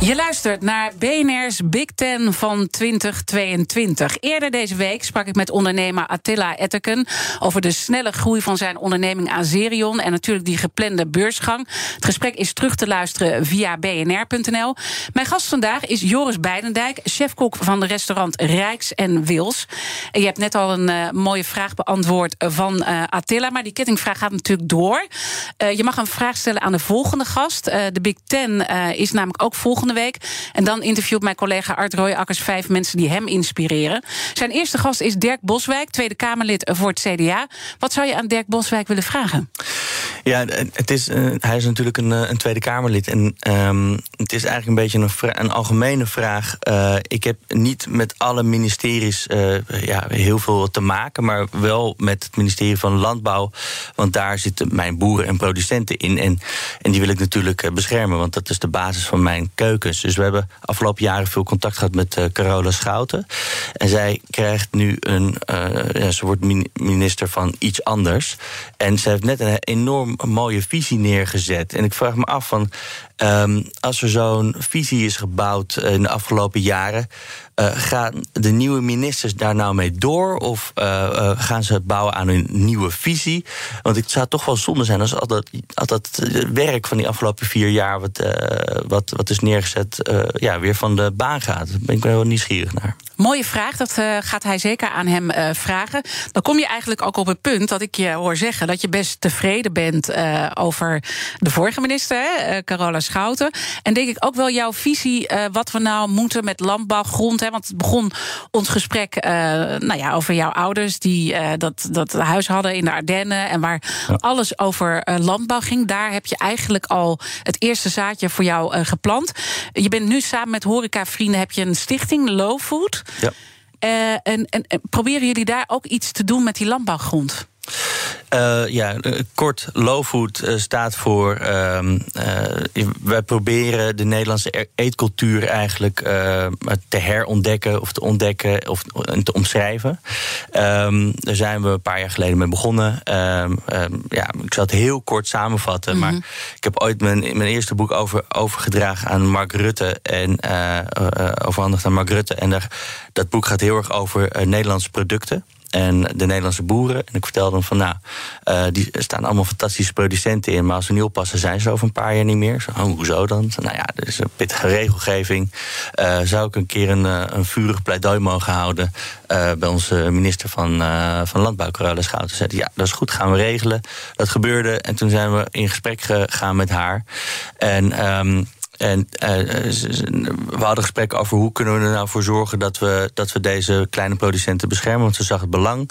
Je luistert naar BNR's Big Ten van 2022. Eerder deze week sprak ik met ondernemer Attila Etteken over de snelle groei van zijn onderneming Azerion en natuurlijk die geplande beursgang. Het gesprek is terug te luisteren via bnr.nl. Mijn gast vandaag is Joris Beidendijk, chefkok van de restaurant Rijks en Wils. Je hebt net al een uh, mooie vraag beantwoord van uh, Attila, maar die kettingvraag gaat natuurlijk door. Uh, je mag een vraag stellen aan de volgende gast. de Big Ten is namelijk ook volgende week. En dan interviewt mijn collega Art Royakkers vijf mensen die hem inspireren. Zijn eerste gast is Dirk Boswijk, Tweede Kamerlid voor het CDA. Wat zou je aan Dirk Boswijk willen vragen? Ja, het is, uh, hij is natuurlijk een, eh, een Tweede Kamerlid. En um, het is eigenlijk een beetje een, een algemene vraag. Uh, ik heb niet met alle ministeries ja, heel veel te maken, maar wel met het ministerie van Landbouw. Want daar zitten mijn boeren en producenten in. En, en die wil ik natuurlijk beschermen, want dat is de basis van mijn keuken. Dus we hebben afgelopen jaren veel contact gehad met uh, Carola Schouten. En zij krijgt nu een. Uh, ja, ze wordt minister van iets anders. En ze heeft net een enorm mooie visie neergezet. En ik vraag me af van. Um, als er zo'n visie is gebouwd eh, in de afgelopen jaren, uh, gaan de nieuwe ministers daar nou mee door? Of uh, uh, gaan ze bouwen aan een nieuwe visie? Want het zou toch wel zonde zijn als al dat, dat werk van die afgelopen vier jaar, wat, wat, wat is neergezet, ja, weer van de baan gaat. Daar ben ik wel nieuwsgierig naar. Mooie vraag, dat uh, gaat hij zeker aan hem uh, vragen. Dan kom je eigenlijk ook op het punt dat ik je hoor zeggen dat je best tevreden bent uh, over de vorige minister, hè, Carola Schouten. En denk ik ook wel jouw visie wat we nou moeten met landbouwgrond. Hè, want het begon ons gesprek nou ja, over jouw ouders die dat, dat huis hadden in de Ardennen en waar ja. alles over landbouw ging. Daar heb je eigenlijk al het eerste zaadje voor jou geplant. Je bent nu samen met horecavrienden heb je een stichting, Low Food. Ja. En, en, en, proberen jullie daar ook iets te doen met die landbouwgrond? Uh, ja, kort, low food uh, staat voor. Uh, wij proberen de Nederlandse eetcultuur eigenlijk te herontdekken of te ontdekken of te omschrijven. Um, daar zijn we een paar jaar geleden mee begonnen. Ehm, ja, ik zal het heel kort samenvatten. Mm -hmm. Maar ik heb ooit mijn, mijn eerste boek over, overgedragen aan Mark Rutte. En overhandigd aan Mark Rutte. En daar, dat boek gaat heel erg over Nederlandse producten en de Nederlandse boeren. En ik vertelde hem van, nou, uh, die staan allemaal fantastische producenten in, maar als ze niet oppassen, zijn ze over een paar jaar niet meer. Zo, oh, hoezo dan? Nou ja, is een pittige regelgeving. Uh, zou ik een keer een, een vurig pleidooi mogen houden bij onze minister van, van Landbouw, Carola Schouten. Zei, ja, dat is goed, gaan we regelen. Dat gebeurde en toen zijn we in gesprek gegaan met haar. En um, en uh, we hadden gesprekken over hoe kunnen we er nou voor zorgen dat we, dat we deze kleine producenten beschermen. Want ze zag het belang.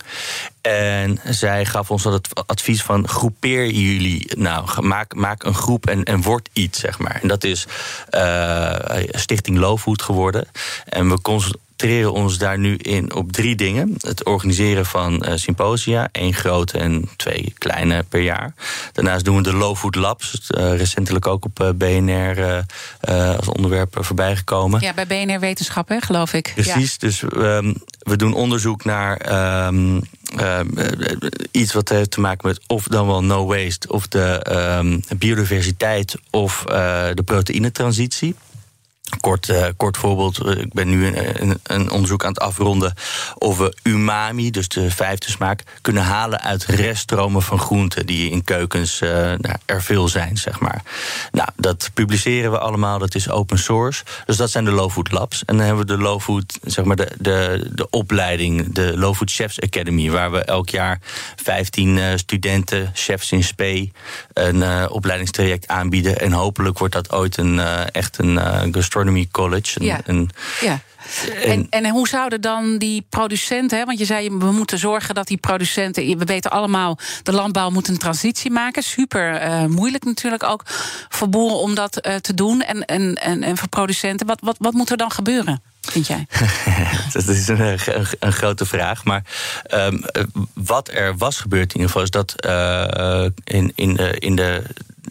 En zij gaf ons het advies van groepeer jullie. Nou, maak, maak een groep en, en word iets, zeg maar. En dat is uh, Stichting Low Food geworden. En we concentreren ons daar nu in op drie dingen. Het organiseren van uh, symposia, één grote en twee kleine per jaar. Daarnaast doen we de Low Food Labs, uh, recentelijk ook op uh, BNR als onderwerp voorbij gekomen. Ja, bij BNR Wetenschap, hè, geloof ik. Precies, ja. dus um, we doen onderzoek naar... Um, uh, iets wat heeft te maken met of dan wel no waste, of de um, biodiversiteit of de proteïnetransitie. Kort, uh, kort voorbeeld, ik ben nu een, een, onderzoek aan het afronden we umami, dus de vijfde smaak, kunnen halen uit reststromen van groenten die in keukens uh, nou, er veel zijn, zeg maar. Nou, dat publiceren we allemaal, dat is open source. Dus dat zijn de Low Food Labs. En dan hebben we de Low Food, zeg maar, de, de, de opleiding, de Low Food Chefs Academy, waar we elk jaar 15 uh, studenten, chefs in spe, een opleidingstraject aanbieden. En hopelijk wordt dat ooit een echt een College. Een, ja. Een, ja. En, en, hoe zouden dan die producenten, hè, want je zei we moeten zorgen dat die producenten, we weten allemaal, de landbouw moet een transitie maken. Super uh, moeilijk natuurlijk ook voor boeren om dat uh, te doen en, en, en, en voor producenten. Wat, wat, wat moet er dan gebeuren? Vind jij? dat is een, een, een, grote vraag. Maar um, wat er was gebeurd in ieder geval is dat uh, in, in, de, in de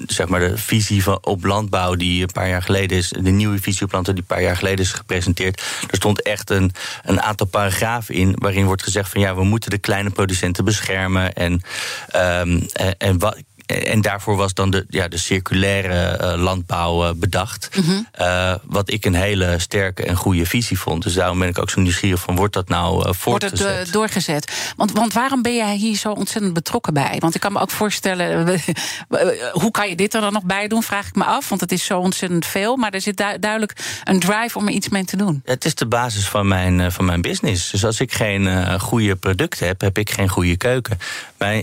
zeg maar de visie van, op landbouw die een paar jaar geleden is, de nieuwe visie op landbouw die een paar jaar geleden is gepresenteerd. Er stond echt een, een aantal paragrafen in waarin wordt gezegd van ja, we moeten de kleine producenten beschermen en, um, en, en wat en daarvoor was dan de, ja, de circulaire uh, landbouw uh, bedacht. Mm -hmm. uh, wat ik een hele sterke en goede visie vond. Dus daarom ben ik ook zo nieuwsgierig van, wordt dat nou voortgezet? Wordt het doorgezet? Want, want waarom ben jij hier zo ontzettend betrokken bij? Want ik kan me ook voorstellen, hoe kan je dit er dan nog bij doen, vraag ik me af. Want het is zo ontzettend veel. Maar er zit du duidelijk een drive om er iets mee te doen. Het is de basis van mijn, van mijn business. Dus als ik geen goede producten heb, heb ik geen goede keuken.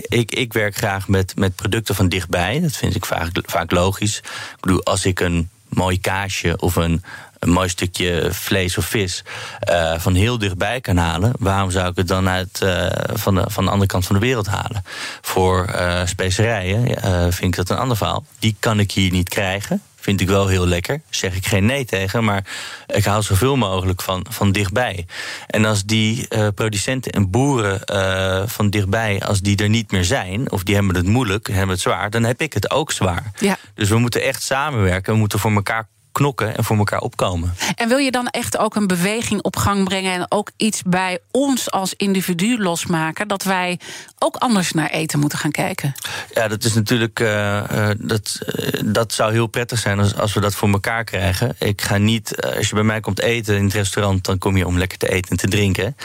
Ik, ik werk graag met, met producten van dichtbij. Dat vind ik vaak, vaak logisch. Ik bedoel, als ik een mooi kaasje of een, mooi stukje vlees of vis uh, van heel dichtbij kan halen, waarom zou ik het dan uit uh, van, de, van de andere kant van de wereld halen? Voor uh, specerijen vind ik dat een ander verhaal. Die kan ik hier niet krijgen. Vind ik wel heel lekker. Zeg ik geen nee tegen. Maar ik hou zoveel mogelijk van, van dichtbij. En als die uh, producenten en boeren uh, van dichtbij, als die er niet meer zijn, of die hebben het moeilijk, hebben het zwaar, dan heb ik het ook zwaar. Ja. Dus we moeten echt samenwerken. We moeten voor elkaar knokken en voor elkaar opkomen. En wil je dan echt ook een beweging op gang brengen en ook iets bij ons als individu losmaken dat wij ook anders naar eten moeten gaan kijken? Ja, dat is natuurlijk uh, uh, dat, uh, dat zou heel prettig zijn als, als we dat voor elkaar krijgen. Ik ga niet, als je bij mij komt eten in het restaurant, dan kom je om lekker te eten en te drinken.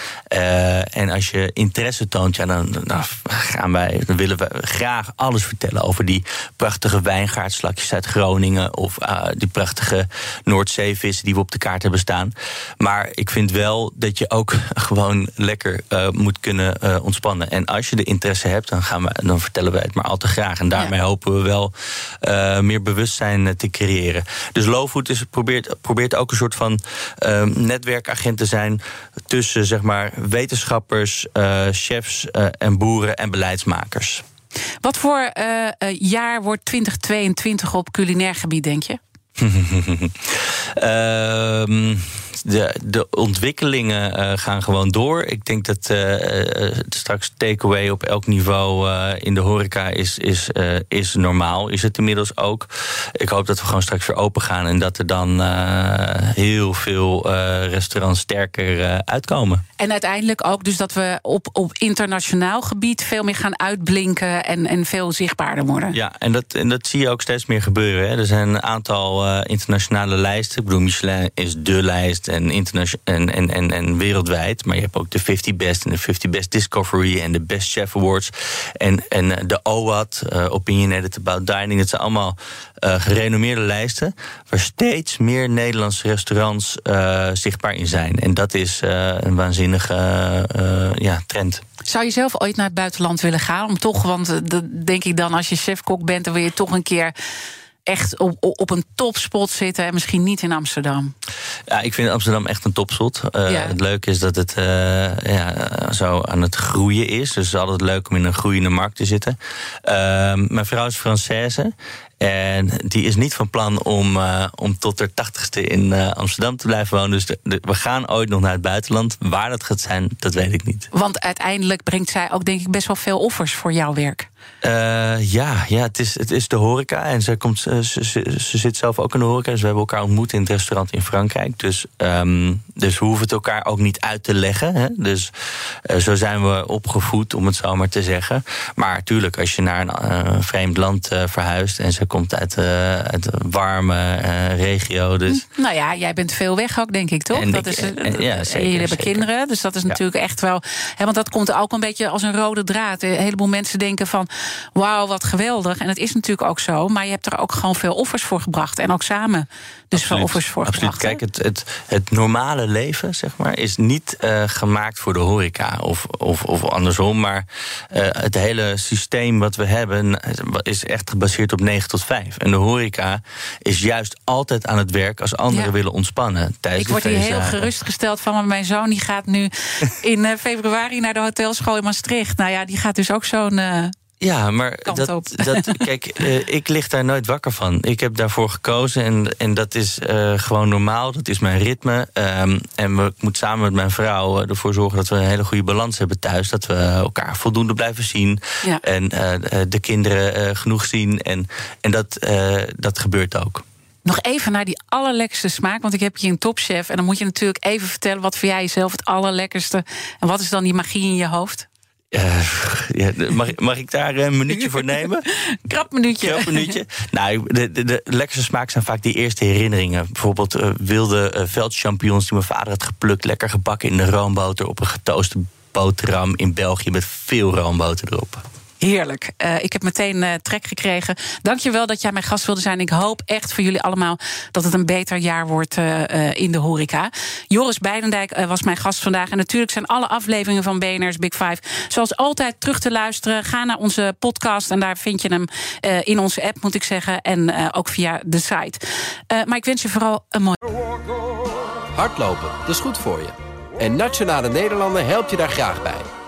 en als je interesse toont, ja, dan, dan gaan wij, dan willen we graag alles vertellen over die prachtige wijngaardslakjes uit Groningen of die prachtige de Noordzeevissen die we op de kaart hebben staan. Maar ik vind wel dat je ook gewoon lekker moet kunnen ontspannen. En als je de interesse hebt, dan, gaan we, dan vertellen we het maar al te graag. En daarmee hopen we wel meer bewustzijn te creëren. Dus Lowfood is, probeert, probeert ook een soort van netwerkagent te zijn tussen zeg maar, wetenschappers, chefs en boeren en beleidsmakers. Wat voor jaar wordt 2022 op culinair gebied, denk je? Uh, de, de ontwikkelingen uh, gaan gewoon door. Ik denk dat uh, straks takeaway op elk niveau uh, in de horeca is, is, is normaal. Is het inmiddels ook. Ik hoop dat we gewoon straks weer open gaan en dat er dan heel veel restaurants sterker uitkomen. En uiteindelijk ook dus dat we op, op internationaal gebied veel meer gaan uitblinken en, en veel zichtbaarder worden. Ja, en dat, en dat zie je ook steeds meer gebeuren. Hè. Er zijn een aantal internationale lijsten. Ik bedoel, Michelin is de lijst en, en, en, en, en wereldwijd. Maar je hebt ook de 50 Best en de 50 Best Discovery en de Best Chef Awards. En, en de OWAD, uh, Opinionated About Dining. Dat zijn allemaal uh, gerenommeerde lijsten. Waar steeds meer Nederlandse restaurants zichtbaar in zijn. En dat is een waanzinnige ja, trend. Zou je zelf ooit naar het buitenland willen gaan? Om toch, want dat denk ik dan als je chefkok bent, dan wil je toch een keer echt op, op een topspot zitten en misschien niet in Amsterdam? Ja, ik vind Amsterdam echt een topspot. Uh, Het leuke is dat het uh, ja, zo aan het groeien is. Dus het is altijd leuk om in een groeiende markt te zitten. Uh, mijn vrouw is Française. En die is niet van plan om, uh, om tot haar tachtigste in uh, Amsterdam te blijven wonen. Dus de, de, we gaan ooit nog naar het buitenland. Waar dat gaat zijn, dat weet ik niet. Want uiteindelijk brengt zij ook, denk ik, best wel veel offers voor jouw werk. Uh, ja, ja het, is, het is de horeca. En ze, komt, ze, ze, ze, zit zelf ook in de horeca. Dus we hebben elkaar ontmoet in het restaurant in Frankrijk. Dus, um, dus we hoeven het elkaar ook niet uit te leggen. Hè? Dus uh, zo zijn we opgevoed, om het zo maar te zeggen. Maar natuurlijk, als je naar een uh, vreemd land verhuist... en ze komt uit, uit een warme regio. Dus... Hm, nou ja, jij bent veel weg ook, denk ik, toch? En dat ik, is, en, ja, zeker, jullie hebben zeker. kinderen, dus dat is natuurlijk ja. echt wel... Hè, want dat komt ook een beetje als een rode draad. Een heleboel mensen denken van wauw, wat geweldig. En het is natuurlijk ook zo. Maar je hebt er ook gewoon veel offers voor gebracht. En ook samen dus veel offers voor absoluut. Kijk, het, het, het normale leven, zeg maar, is niet uh, gemaakt voor de horeca. Of, of, of andersom. Maar uh, het hele systeem wat we hebben is echt gebaseerd op 9 tot 5. En de horeca is juist altijd aan het werk als anderen ja. willen ontspannen. Ik word hier heel gerustgesteld van. Maar mijn zoon die gaat nu in februari naar de hotelschool in Maastricht. Nou ja, die gaat dus ook zo'n ja, maar dat, dat, kijk, uh, ik lig daar nooit wakker van. Ik heb daarvoor gekozen en, en dat is uh, gewoon normaal. Dat is mijn ritme. Um, en we, ik moet samen met mijn vrouw ervoor zorgen dat we een hele goede balans hebben thuis. Dat we elkaar voldoende blijven zien. Ja. En uh, de kinderen genoeg zien. En, en dat, dat gebeurt ook. Nog even naar die allerlekkerste smaak. Want ik heb hier een topchef. En dan moet je natuurlijk even vertellen... wat vind jij zelf het allerlekkerste? En wat is dan die magie in je hoofd? Uh, ja, mag, mag, ik daar een minuutje voor nemen? Krap minuutje. Krap minuutje. nou, de, de, de, lekkerste smaak zijn vaak die eerste herinneringen. Bijvoorbeeld uh, wilde uh, veldchampignons die mijn vader had geplukt... lekker gebakken in de roomboter op een getooste boterham in België... met veel roomboter erop. Heerlijk. Uh, ik heb meteen uh, trek gekregen. Dankjewel dat jij mijn gast wilde zijn. Ik hoop echt voor jullie allemaal dat het een beter jaar wordt uh, in de horeca. Joris Beidendijk was mijn gast vandaag. En natuurlijk zijn alle afleveringen van BNR's Big Five... zoals altijd terug te luisteren. Ga naar onze podcast en daar vind je hem in onze app, moet ik zeggen. En ook via de site. maar ik wens je vooral een mooi... Hardlopen, dat is goed voor je. En Nationale Nederlanden helpt je daar graag bij.